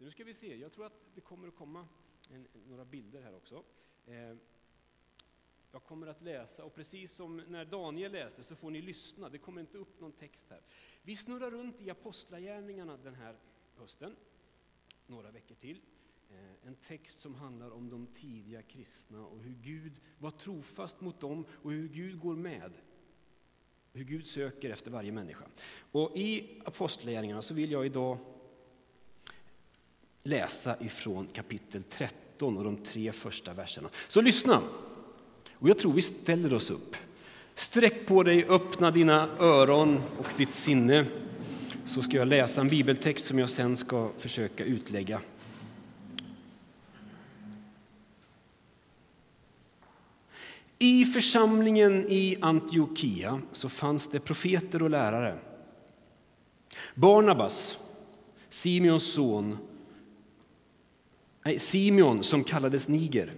texter. Nu ska vi se, jag tror att det kommer att komma en, några bilder här också. Eh, jag kommer att läsa, och precis som när Daniel läste så får ni lyssna, det kommer inte upp någon text här. Vi snurrar runt i Apostlagärningarna den här hösten, några veckor till. Eh, en text som handlar om de tidiga kristna och hur Gud var trofast mot dem och hur Gud går med. Hur Gud söker efter varje människa. Och I Apostlagärningarna så vill jag idag läsa ifrån kapitel 13 och de tre första verserna. Så lyssna! Och jag tror vi ställer oss upp. Sträck på dig, öppna dina öron och ditt sinne så ska jag läsa en bibeltext som jag sen ska försöka utlägga. I församlingen i Antiochia så fanns det profeter och lärare. Barnabas, Simeons son, nej, Simeon som kallades Niger,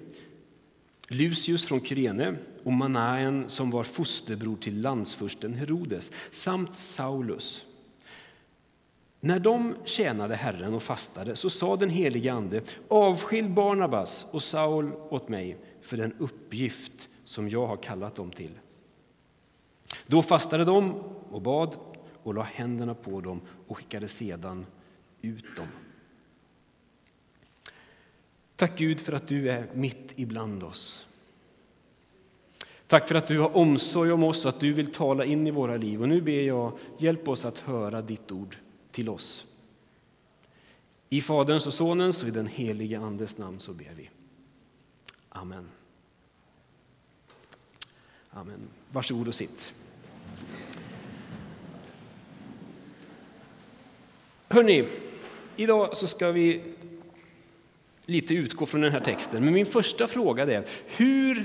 Lucius från Kyrene och Manaen som var fosterbror till landsfursten Herodes samt Saulus. När de tjänade Herren och fastade så sa den helige Ande avskilj Barnabas och Saul åt mig för den uppgift som jag har kallat dem till. Då fastade de och bad och la händerna på dem och skickade sedan ut dem. Tack Gud för att du är mitt ibland oss. Tack för att du har omsorg om oss och att du vill tala in i våra liv. Och nu ber jag, hjälp oss att höra ditt ord till oss. I Faderns och Sonens och i den helige Andes namn så ber vi. Amen. Amen. Varsågod och sitt. Hörni, idag så ska vi lite utgå från den här texten. Men min första fråga är, hur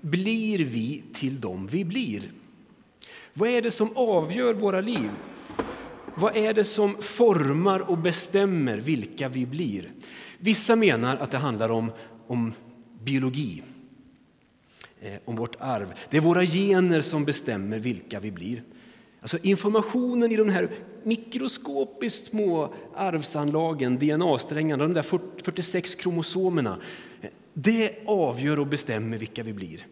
blir vi till dem vi blir? Vad är det som avgör våra liv? Vad är det som formar och bestämmer vilka vi blir? Vissa menar att det handlar om, om biologi, eh, om vårt arv. Det är våra gener som bestämmer vilka vi blir. Alltså informationen i de här mikroskopiskt små arvsanlagen, DNA-strängarna, de där 46 kromosomerna, det avgör och bestämmer vilka vi blir.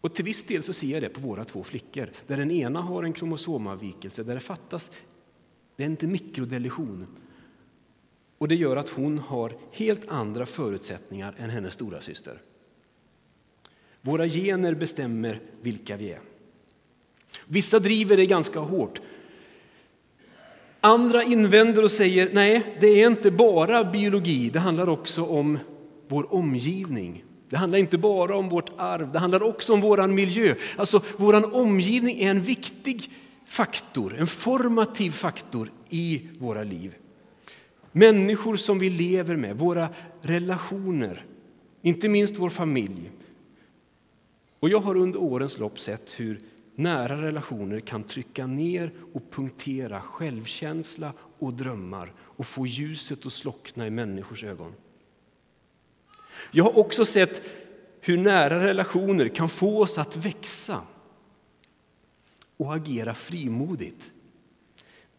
Och till viss del så ser jag det på våra två flickor, där den ena har en kromosomavvikelse där det fattas, det är inte mikrodeletion. Och det gör att hon har helt andra förutsättningar än hennes stora syster. Våra gener bestämmer vilka vi är. Vissa driver det ganska hårt. Andra invänder och säger nej, det är inte bara biologi, det handlar också om vår omgivning. Det handlar inte bara om vårt arv, det handlar också om vår miljö. Alltså, vår omgivning är en viktig faktor, en formativ faktor i våra liv. Människor som vi lever med, våra relationer, inte minst vår familj. Och jag har under årens lopp sett hur nära relationer kan trycka ner och punktera självkänsla och drömmar och få ljuset att slockna i människors ögon. Jag har också sett hur nära relationer kan få oss att växa och agera frimodigt.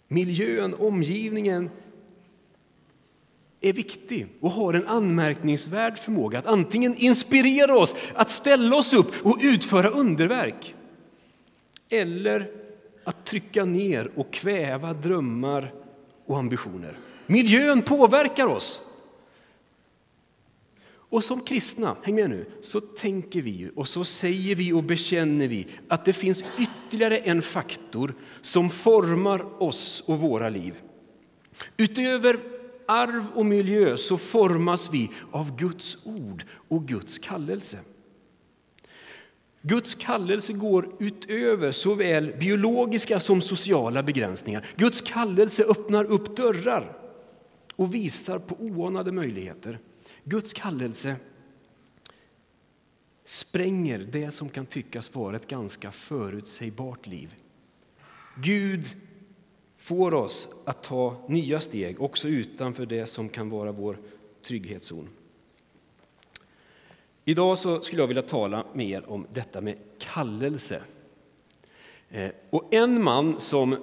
Miljön, omgivningen är viktig och har en anmärkningsvärd förmåga att antingen inspirera oss att ställa oss upp och utföra underverk eller att trycka ner och kväva drömmar och ambitioner. Miljön påverkar oss. Och som kristna, häng med nu, så tänker vi och så säger vi och bekänner vi att det finns ytterligare en faktor som formar oss och våra liv. Utöver arv och miljö så formas vi av Guds ord och Guds kallelse. Guds kallelse går utöver såväl biologiska som sociala begränsningar. Guds kallelse öppnar upp dörrar och visar på oanade möjligheter. Guds kallelse spränger det som kan tyckas vara ett ganska förutsägbart liv. Gud får oss att ta nya steg också utanför det som kan vara vår trygghetszon. Idag så skulle jag vilja tala med er om detta med kallelse. Eh, och en man som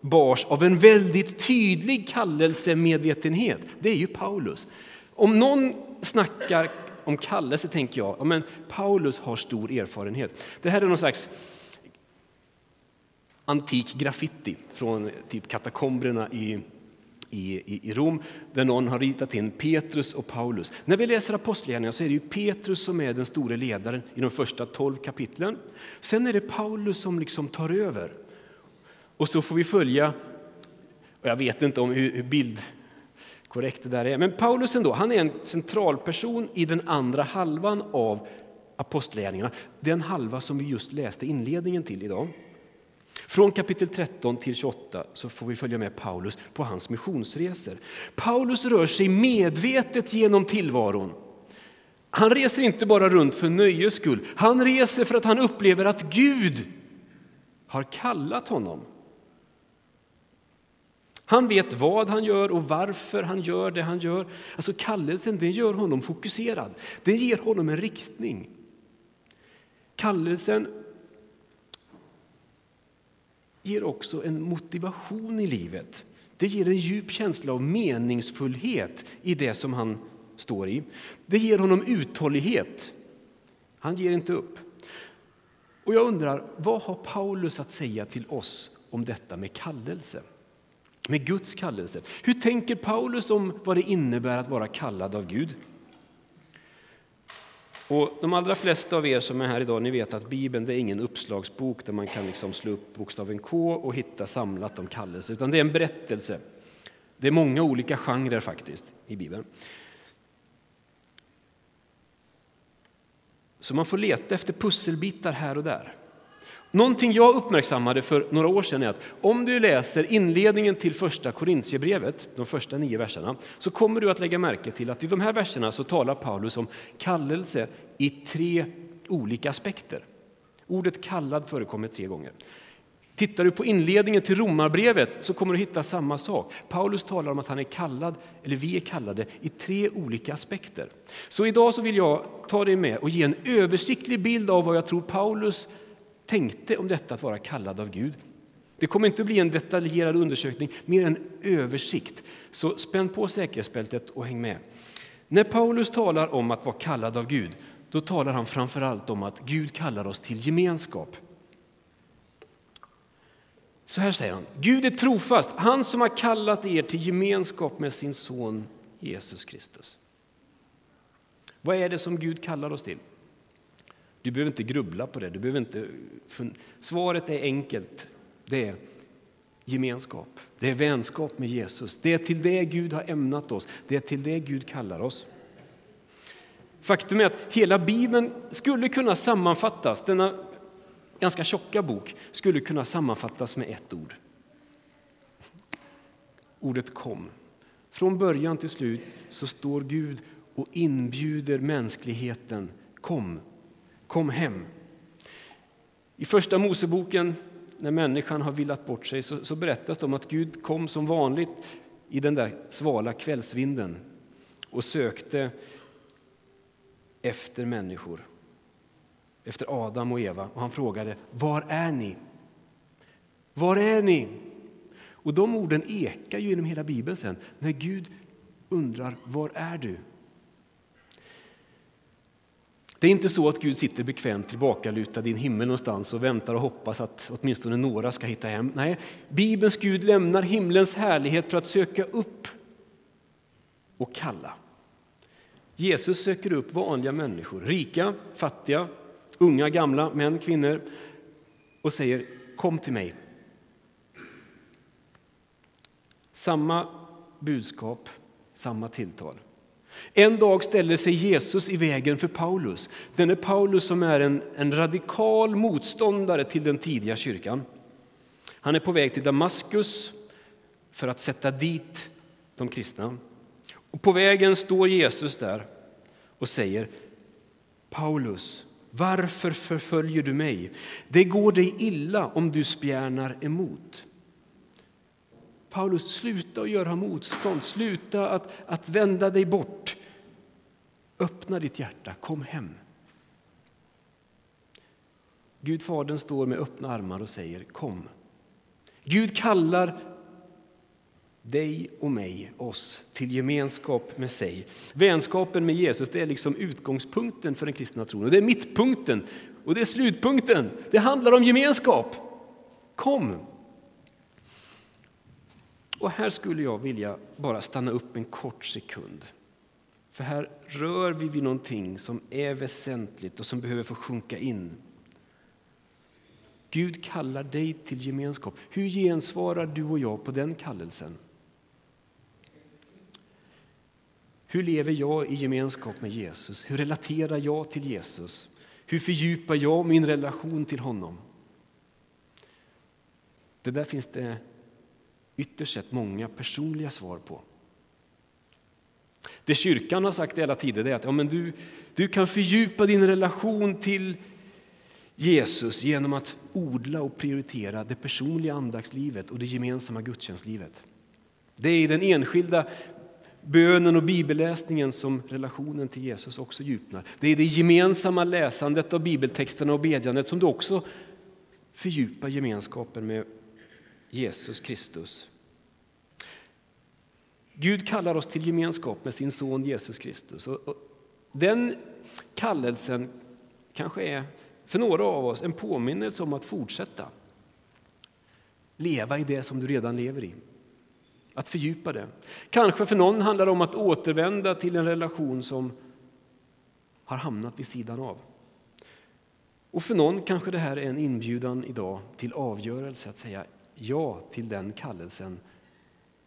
bars av en väldigt tydlig kallelsemedvetenhet, det är ju Paulus. Om någon snackar om kallelse tänker jag, ja, men Paulus har stor erfarenhet. Det här är någon slags antik graffiti från typ katakomberna i, i, i i Rom där någon har ritat in Petrus och Paulus. När vi läser Apostlagärningarna så är det ju Petrus som är den store ledaren i de första tolv kapitlen. Sen är det Paulus som liksom tar över. Och så får vi följa, och jag vet inte om hur, hur bild korrekt det där är. Men Paulus ändå, han är en centralperson i den andra halvan av Apostlagärningarna. Den halva som vi just läste inledningen till idag. Från kapitel 13 till 28 så får vi följa med Paulus på hans missionsresor. Paulus rör sig medvetet genom tillvaron. Han reser inte bara runt för nöjes skull. Han reser för att han upplever att Gud har kallat honom. Han vet vad han gör och varför han gör det han gör. Alltså kallelsen den gör honom fokuserad. Den ger honom en riktning. Kallelsen ger också en motivation i livet. Det ger en djup känsla av meningsfullhet i det som han står i. Det ger honom uthållighet. Han ger inte upp. Och jag undrar, vad har Paulus att säga till oss om detta med kallelse? Med Guds kallelse. Hur tänker Paulus om vad det innebär att vara kallad av Gud? Och de allra flesta av er som är här idag, ni vet att Bibeln det är ingen uppslagsbok där man kan liksom slå upp bokstaven K och hitta samlat om kallelse, utan det är en berättelse. Det är många olika genrer faktiskt i Bibeln. Så man får leta efter pusselbitar här och där. Någonting jag uppmärksammade för några år sedan är att om du läser inledningen till första Korintierbrevet, de första nio verserna, så kommer du att lägga märke till att i de här verserna så talar Paulus om kallelse i tre olika aspekter. Ordet kallad förekommer tre gånger. Tittar du på inledningen till Romarbrevet så kommer du hitta samma sak. Paulus talar om att han är kallad, eller vi är kallade, i tre olika aspekter. Så idag så vill jag ta dig med och ge en översiktlig bild av vad jag tror Paulus tänkte om detta att vara kallad av Gud. Det kommer inte att bli en detaljerad undersökning, mer en översikt. Så spänn på säkerhetsbältet och häng med. När Paulus talar om att vara kallad av Gud, då talar han framför allt om att Gud kallar oss till gemenskap. Så här säger han, Gud är trofast, han som har kallat er till gemenskap med sin son Jesus Kristus. Vad är det som Gud kallar oss till? Du behöver inte grubbla på det. Du behöver inte... Svaret är enkelt. Det är gemenskap. Det är vänskap med Jesus. Det är till det Gud har ämnat oss. Det är till det Gud kallar oss. Faktum är att hela Bibeln skulle kunna sammanfattas, denna ganska tjocka bok, skulle kunna sammanfattas med ett ord. Ordet kom. Från början till slut så står Gud och inbjuder mänskligheten. Kom, Kom hem. I Första Moseboken, när människan har villat bort sig, så, så berättas det om att Gud kom som vanligt i den där svala kvällsvinden och sökte efter människor, efter Adam och Eva. Och han frågade, var är ni? Var är ni? Och de orden ekar ju genom hela Bibeln sen, när Gud undrar, var är du? Det är inte så att Gud sitter bekvämt tillbakalutad i en himmel någonstans och väntar och hoppas att åtminstone några ska hitta hem. Nej, Bibelns Gud lämnar himlens härlighet för att söka upp och kalla. Jesus söker upp vanliga människor, rika, fattiga, unga, gamla, män, kvinnor och säger kom till mig. Samma budskap, samma tilltal. En dag ställer sig Jesus i vägen för Paulus. Denne Paulus som är en, en radikal motståndare till den tidiga kyrkan. Han är på väg till Damaskus för att sätta dit de kristna. Och på vägen står Jesus där och säger Paulus, varför förföljer du mig? Det går dig illa om du spjärnar emot. Paulus, sluta att göra motstånd, sluta att, att vända dig bort. Öppna ditt hjärta, kom hem. Gud Fadern står med öppna armar och säger kom. Gud kallar dig och mig, oss, till gemenskap med sig. Vänskapen med Jesus det är liksom utgångspunkten för den kristna tron. Och det är mittpunkten och det är slutpunkten. Det handlar om gemenskap. Kom! Och här skulle jag vilja bara stanna upp en kort sekund. För här rör vi vid någonting som är väsentligt och som behöver få sjunka in. Gud kallar dig till gemenskap. Hur gensvarar du och jag på den kallelsen? Hur lever jag i gemenskap med Jesus? Hur relaterar jag till Jesus? Hur fördjupar jag min relation till honom? Det där finns det ytterst sett många personliga svar på. Det kyrkan har sagt i alla tider är att ja, men du, du kan fördjupa din relation till Jesus genom att odla och prioritera det personliga andaktslivet och det gemensamma gudstjänstlivet. Det är i den enskilda bönen och bibelläsningen som relationen till Jesus också djupnar. Det är det gemensamma läsandet av bibeltexterna och bedjandet som du också fördjupar gemenskapen med Jesus Kristus. Gud kallar oss till gemenskap med sin son Jesus Kristus. Och den kallelsen kanske är för några av oss en påminnelse om att fortsätta leva i det som du redan lever i. Att fördjupa det. Kanske för någon handlar det om att återvända till en relation som har hamnat vid sidan av. Och för någon kanske det här är en inbjudan idag till avgörelse, att säga ja till den kallelsen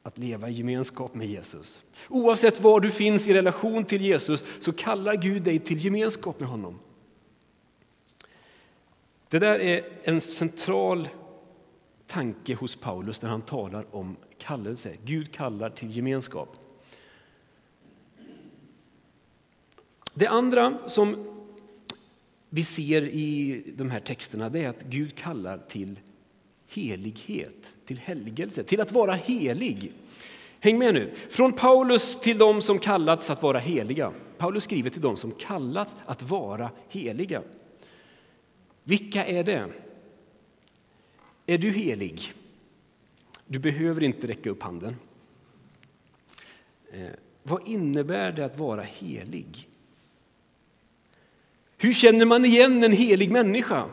att leva i gemenskap med Jesus. Oavsett var du finns i relation till Jesus så kallar Gud dig till gemenskap med honom. Det där är en central tanke hos Paulus när han talar om kallelse. Gud kallar till gemenskap. Det andra som vi ser i de här texterna det är att Gud kallar till helighet, till helgelse, till att vara helig. Häng med nu. Från Paulus till dem som kallats att vara heliga. Paulus skriver till dem som kallats att vara heliga. Vilka är det? Är du helig? Du behöver inte räcka upp handen. Eh, vad innebär det att vara helig? Hur känner man igen en helig människa?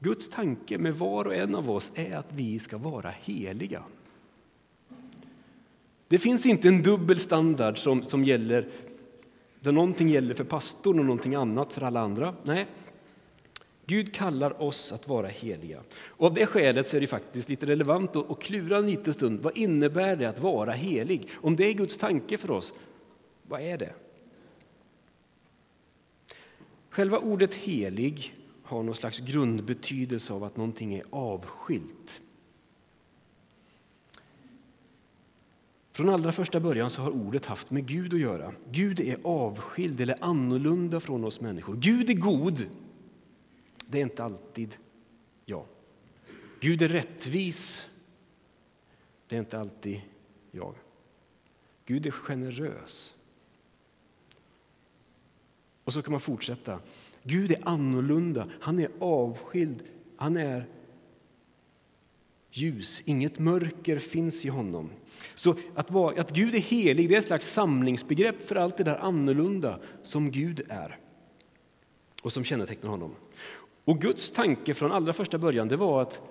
Guds tanke med var och en av oss är att vi ska vara heliga. Det finns inte en dubbel standard som, som gäller där någonting gäller för pastorn och någonting annat för alla andra. Nej, Gud kallar oss att vara heliga. Och av det skälet så är det faktiskt lite relevant att klura en liten stund. Vad innebär det att vara helig? Om det är Guds tanke för oss, vad är det? Själva ordet helig har någon slags grundbetydelse av att någonting är avskilt. Från allra första början så har ordet haft med Gud att göra. Gud är avskild eller annorlunda från oss människor. Gud är god. Det är inte alltid jag. Gud är rättvis. Det är inte alltid jag. Gud är generös. Och så kan man fortsätta. Gud är annorlunda, han är avskild, han är ljus. Inget mörker finns i honom. Så att, vara, att Gud är helig det är ett slags samlingsbegrepp för allt det där annorlunda som Gud är och som kännetecknar honom. Och Guds tanke från allra första början det var att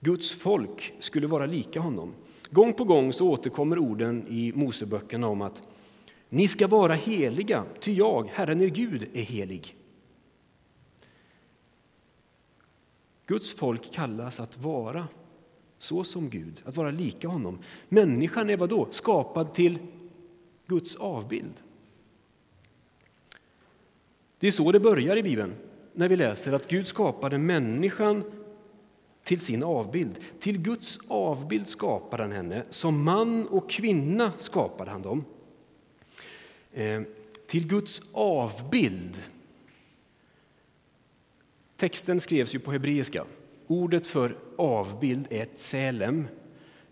Guds folk skulle vara lika honom. Gång på gång så återkommer orden i Moseböckerna om att ni ska vara heliga, ty jag, Herren er Gud, är helig. Guds folk kallas att vara så som Gud, att vara lika honom. Människan är vad då? Skapad till Guds avbild. Det är så det börjar i Bibeln, när vi läser att Gud skapade människan till sin avbild. Till Guds avbild skapade han henne, som man och kvinna skapade han dem. Eh, till Guds avbild Texten skrevs ju på hebreiska. Ordet för avbild är tselem.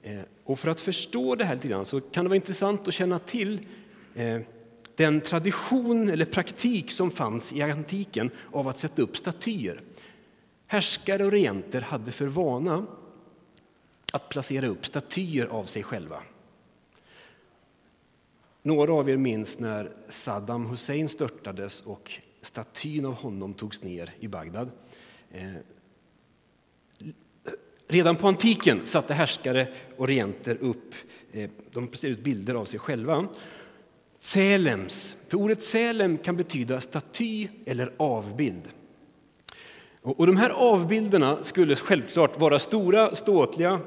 Eh, och för att förstå det här lite grann så kan det vara intressant att känna till eh, den tradition eller praktik som fanns i antiken av att sätta upp statyer. Härskare och regenter hade för vana att placera upp statyer av sig själva. Några av er minns när Saddam Hussein störtades och statyn av honom togs ner i Bagdad. Eh, redan på antiken satte härskare och regenter upp eh, de ut bilder av sig själva. Sälems, för ordet Sälem kan betyda staty eller avbild. Och de här avbilderna skulle självklart vara stora, ståtliga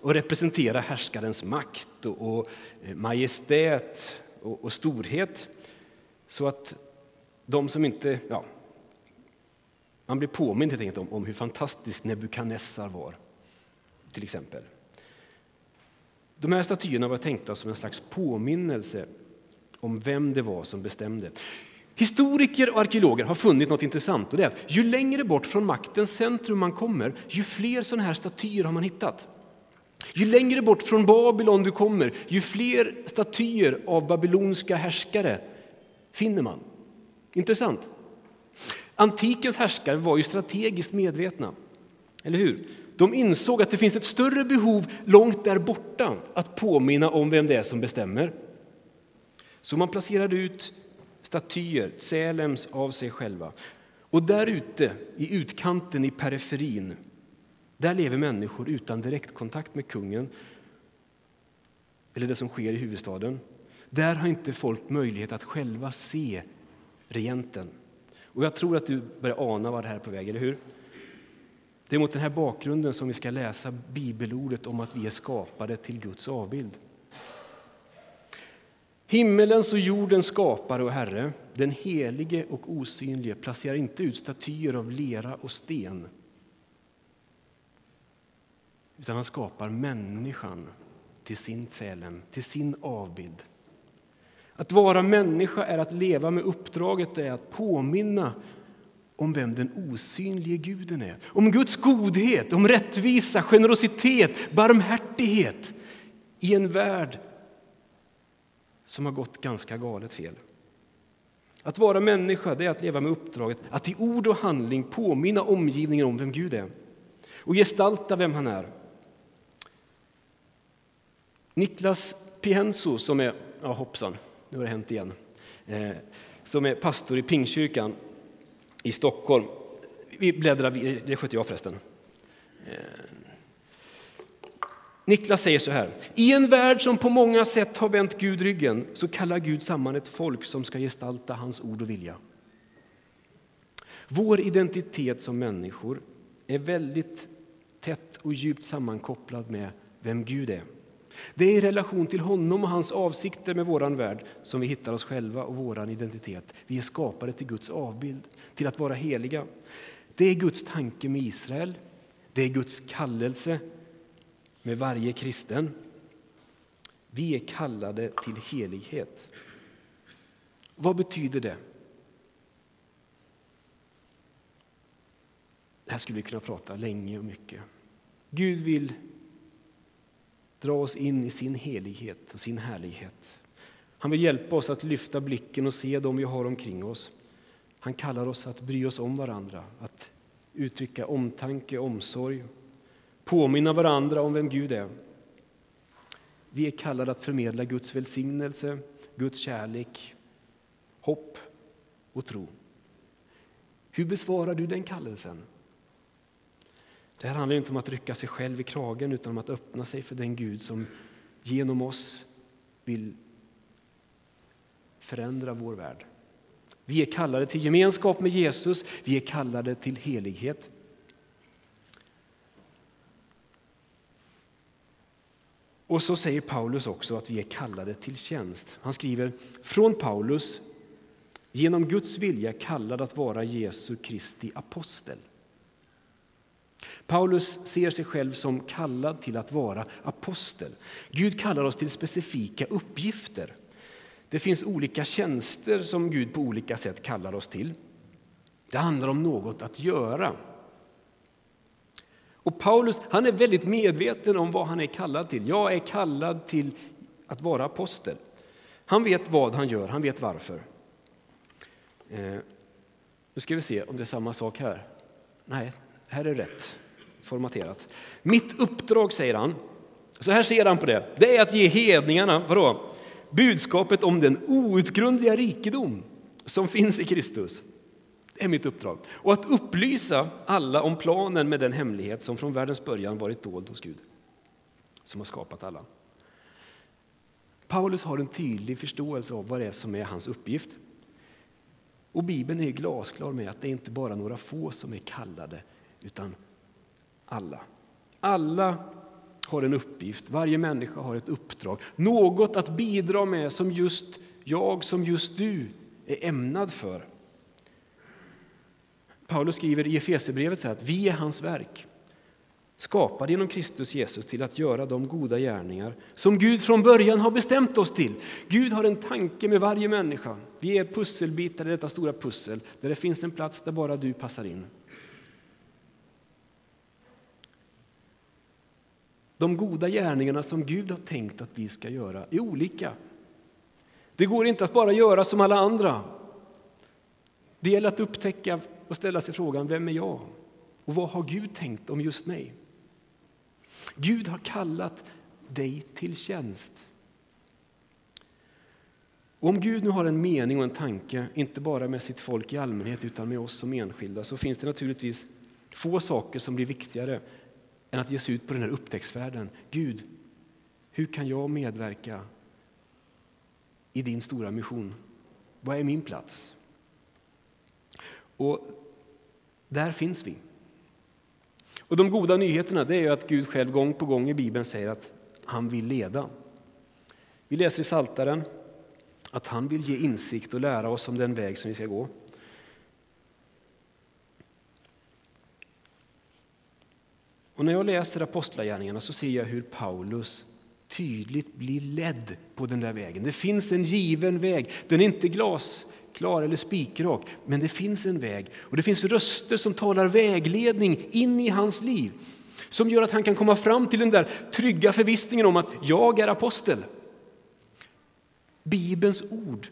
och representera härskarens makt och eh, majestät och storhet. Så att de som inte... Ja, man blir påmind helt enkelt om, om hur fantastisk Nebukadnessar var, till exempel. De här statyerna var tänkta som en slags påminnelse om vem det var som bestämde. Historiker och arkeologer har funnit något intressant. Och det är att ju längre bort från maktens centrum man kommer, ju fler sådana här statyer har man hittat. Ju längre bort från Babylon du kommer, ju fler statyer av babyloniska härskare finner man. Intressant. Antikens härskare var ju strategiskt medvetna. Eller hur? De insåg att det finns ett större behov långt där borta att påminna om vem det är som bestämmer. Så man placerade ut statyer, Sälems av sig själva. Och där ute, i utkanten, i periferin, där lever människor utan direktkontakt med kungen eller det som sker i huvudstaden. Där har inte folk möjlighet att själva se regenten. Och jag tror att du börjar ana vad det här är på väg, eller hur? Det är mot den här bakgrunden som vi ska läsa bibelordet om att vi är skapade till Guds avbild. Himmelens och jordens skapare och Herre, den helige och osynlige, placerar inte ut statyer av lera och sten utan han skapar människan till sin Sälen, till sin avbild. Att vara människa är att leva med uppdraget är att påminna om vem den osynlige guden är. Om Guds godhet, om rättvisa, generositet, barmhärtighet i en värld som har gått ganska galet fel. Att vara människa är att leva med uppdraget att i ord och handling påminna omgivningen om vem Gud är och gestalta vem han är. Niklas Pienso, som är, ja hoppsan, nu har det hänt igen, eh, som är pastor i Pingkyrkan i Stockholm. Vi bläddrar, det sköter jag förresten. Eh, Niklas säger så här. I en värld som på många sätt har vänt Gud ryggen så kallar Gud samman ett folk som ska gestalta hans ord och vilja. Vår identitet som människor är väldigt tätt och djupt sammankopplad med vem Gud är. Det är i relation till honom och hans avsikter med våran värld som vi hittar oss själva och våran identitet. Vi är skapade till Guds avbild, till att vara heliga. Det är Guds tanke med Israel. Det är Guds kallelse med varje kristen. Vi är kallade till helighet. Vad betyder det? Det här skulle vi kunna prata länge och mycket. Gud vill dra oss in i sin helighet och sin härlighet. Han vill hjälpa oss att lyfta blicken och se dem vi har omkring oss. Han kallar oss att bry oss om varandra, att uttrycka omtanke och omsorg, påminna varandra om vem Gud är. Vi är kallade att förmedla Guds välsignelse, Guds kärlek, hopp och tro. Hur besvarar du den kallelsen? Det här handlar inte om att rycka sig själv i kragen utan om att öppna sig för den Gud som genom oss vill förändra vår värld. Vi är kallade till gemenskap med Jesus, vi är kallade till helighet. Och så säger Paulus också att vi är kallade till tjänst. Han skriver från Paulus, genom Guds vilja kallad att vara Jesu Kristi apostel. Paulus ser sig själv som kallad till att vara apostel. Gud kallar oss till specifika uppgifter. Det finns olika tjänster som Gud på olika sätt kallar oss till. Det handlar om något att göra. Och Paulus han är väldigt medveten om vad han är kallad till. Jag är kallad till att vara apostel. Han vet vad han gör, han vet varför. Eh, nu ska vi se om det är samma sak här. Nej, här är rätt formaterat. Mitt uppdrag, säger han, så här ser han på det, det är att ge hedningarna, vadå? Budskapet om den outgrundliga rikedom som finns i Kristus. Det är mitt uppdrag. Och att upplysa alla om planen med den hemlighet som från världens början varit dold hos Gud, som har skapat alla. Paulus har en tydlig förståelse av vad det är som är hans uppgift. Och Bibeln är glasklar med att det inte bara är några få som är kallade, utan alla. Alla har en uppgift, varje människa har ett uppdrag, något att bidra med som just jag, som just du är ämnad för. Paulus skriver i Efesierbrevet att vi är hans verk, skapade genom Kristus Jesus till att göra de goda gärningar som Gud från början har bestämt oss till. Gud har en tanke med varje människa. Vi är pusselbitar i detta stora pussel där det finns en plats där bara du passar in. De goda gärningarna som Gud har tänkt att vi ska göra är olika. Det går inte att bara göra som alla andra. Det gäller att upptäcka och ställa sig frågan, vem är jag? Och vad har Gud tänkt om just mig? Gud har kallat dig till tjänst. Och om Gud nu har en mening och en tanke, inte bara med sitt folk i allmänhet utan med oss som enskilda, så finns det naturligtvis få saker som blir viktigare än att ge sig ut på den här upptäcktsfärden. Gud, hur kan jag medverka i din stora mission? Vad är min plats? Och där finns vi. Och De goda nyheterna är att Gud själv gång på gång i Bibeln säger att han vill leda. Vi läser i Saltaren att han vill ge insikt och lära oss om den väg som vi ska gå. Och när jag läser Apostlagärningarna så ser jag hur Paulus tydligt blir ledd på den där vägen. Det finns en given väg. Den är inte glasklar eller spikrak, men det finns en väg. Och det finns röster som talar vägledning in i hans liv som gör att han kan komma fram till den där trygga förvissningen om att jag är apostel. Bibelns ord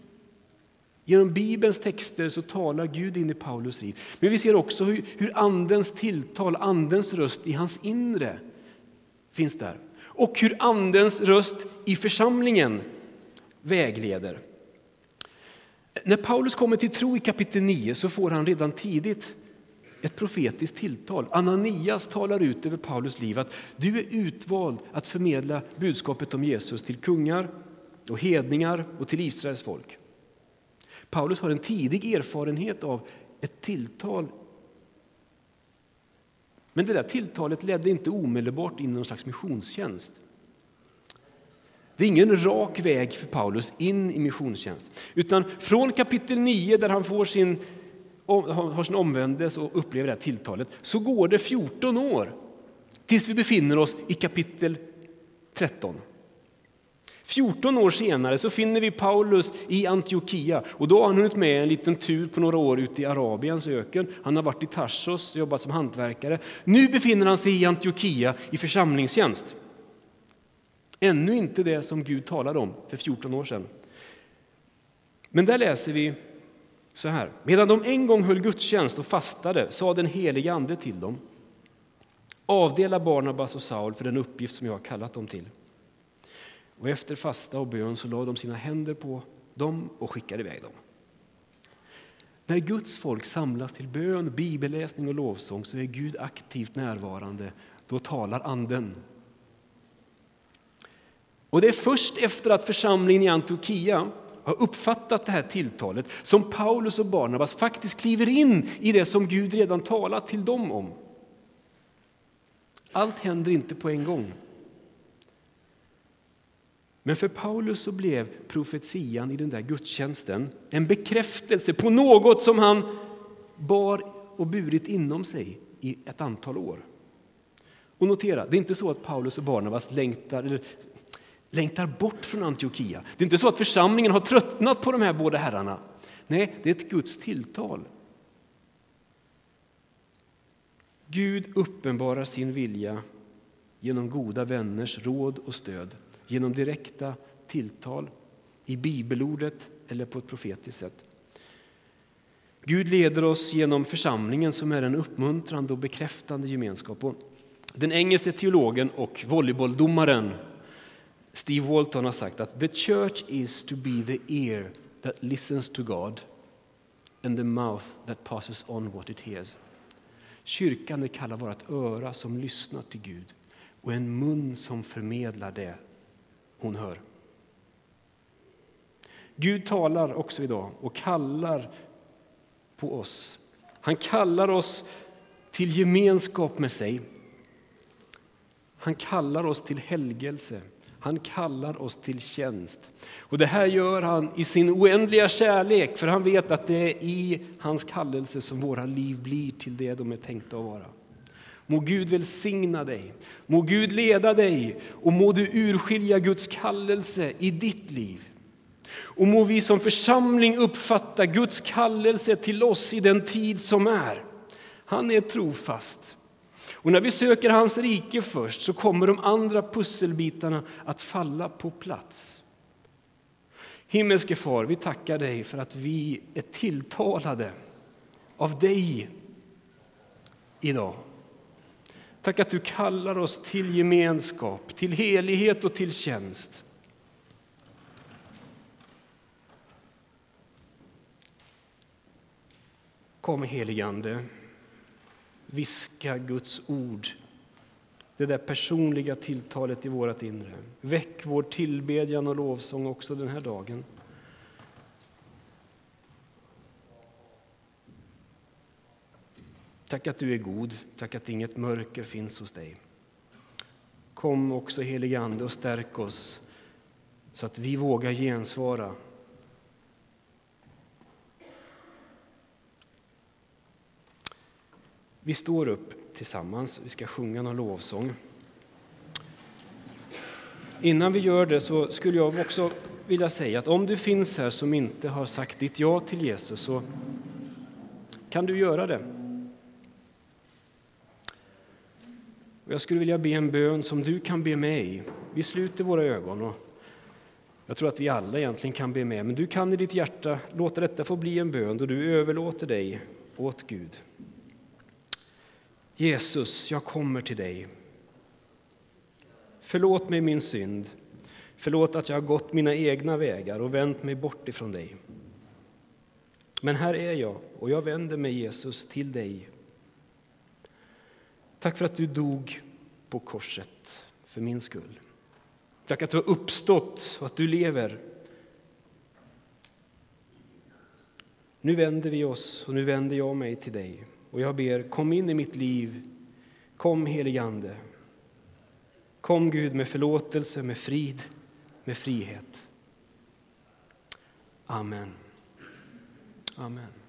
Genom Bibelns texter så talar Gud in i Paulus liv. Men vi ser också hur, hur Andens tilltal, Andens röst i hans inre finns där. Och hur Andens röst i församlingen vägleder. När Paulus kommer till tro i kapitel 9 så får han redan tidigt ett profetiskt tilltal. Ananias talar ut över Paulus liv att du är utvald att förmedla budskapet om Jesus till kungar och hedningar och till Israels folk. Paulus har en tidig erfarenhet av ett tilltal. Men det där tilltalet ledde inte omedelbart in i någon slags missionstjänst. Det är ingen rak väg för Paulus in i missionstjänst. Utan från kapitel 9 där han får sin, har sin omvändelse och upplever det här tilltalet så går det 14 år tills vi befinner oss i kapitel 13. 14 år senare så finner vi Paulus i Antiochia och då har han hunnit med en liten tur på några år ute i Arabiens öken. Han har varit i Tarsos och jobbat som hantverkare. Nu befinner han sig i Antiochia i församlingstjänst. Ännu inte det som Gud talade om för 14 år sedan. Men där läser vi så här. Medan de en gång höll gudstjänst och fastade sa den helige Ande till dem. Avdela Barnabas och Saul för den uppgift som jag har kallat dem till. Och efter fasta och bön så lade de sina händer på dem och skickade iväg dem. När Guds folk samlas till bön, bibelläsning och lovsång så är Gud aktivt närvarande. Då talar Anden. Och det är först efter att församlingen i Antiochia har uppfattat det här tilltalet som Paulus och Barnabas faktiskt kliver in i det som Gud redan talat till dem om. Allt händer inte på en gång. Men för Paulus så blev profetian i den där gudstjänsten en bekräftelse på något som han bar och burit inom sig i ett antal år. Och notera, det är inte så att Paulus och Barnabas längtar, eller, längtar bort från Antiochia. Det är inte så att församlingen har tröttnat på de här båda herrarna. Nej, det är ett Guds tilltal. Gud uppenbarar sin vilja genom goda vänners råd och stöd genom direkta tilltal, i bibelordet eller på ett profetiskt sätt. Gud leder oss genom församlingen som är en uppmuntrande och bekräftande gemenskap. Och den engelske teologen och volleybolldomaren Steve Walton har sagt att the church is to be the ear that listens to God and the mouth that passes on what it hears. Kyrkan kallar vårt öra som lyssnar till Gud och en mun som förmedlar det hon hör. Gud talar också idag och kallar på oss. Han kallar oss till gemenskap med sig. Han kallar oss till helgelse. Han kallar oss till tjänst. Och Det här gör han i sin oändliga kärlek, för han vet att det är i hans kallelse som våra liv blir till det de är tänkta att vara. Må Gud välsigna dig, må Gud leda dig och må du urskilja Guds kallelse i ditt liv. Och må vi som församling uppfatta Guds kallelse till oss i den tid som är. Han är trofast. Och när vi söker hans rike först så kommer de andra pusselbitarna att falla på plats. Himmelske far, vi tackar dig för att vi är tilltalade av dig idag. Tack att du kallar oss till gemenskap, till helighet och till tjänst. Kom heligande viska Guds ord. Det där personliga tilltalet i vårt inre. Väck vår tillbedjan och lovsång också den här dagen. Tack att du är god, tack att inget mörker finns hos dig. Kom också helige Ande och stärk oss så att vi vågar gensvara Vi står upp tillsammans, vi ska sjunga någon lovsång. Innan vi gör det så skulle jag också vilja säga att om du finns här som inte har sagt ditt ja till Jesus så kan du göra det. Jag skulle vilja be en bön som du kan be med i. Vi sluter våra ögon och jag tror att vi alla egentligen kan be med, men du kan i ditt hjärta låta detta få bli en bön då du överlåter dig åt Gud. Jesus, jag kommer till dig. Förlåt mig min synd. Förlåt att jag har gått mina egna vägar och vänt mig bort ifrån dig. Men här är jag och jag vänder mig, Jesus, till dig. Tack för att du dog på korset för min skull. Tack att du har uppstått och att du lever. Nu vänder vi oss och nu vänder jag mig till dig. Och jag ber, kom in i mitt liv. Kom heligande. Kom Gud med förlåtelse, med frid, med frihet. Amen. Amen.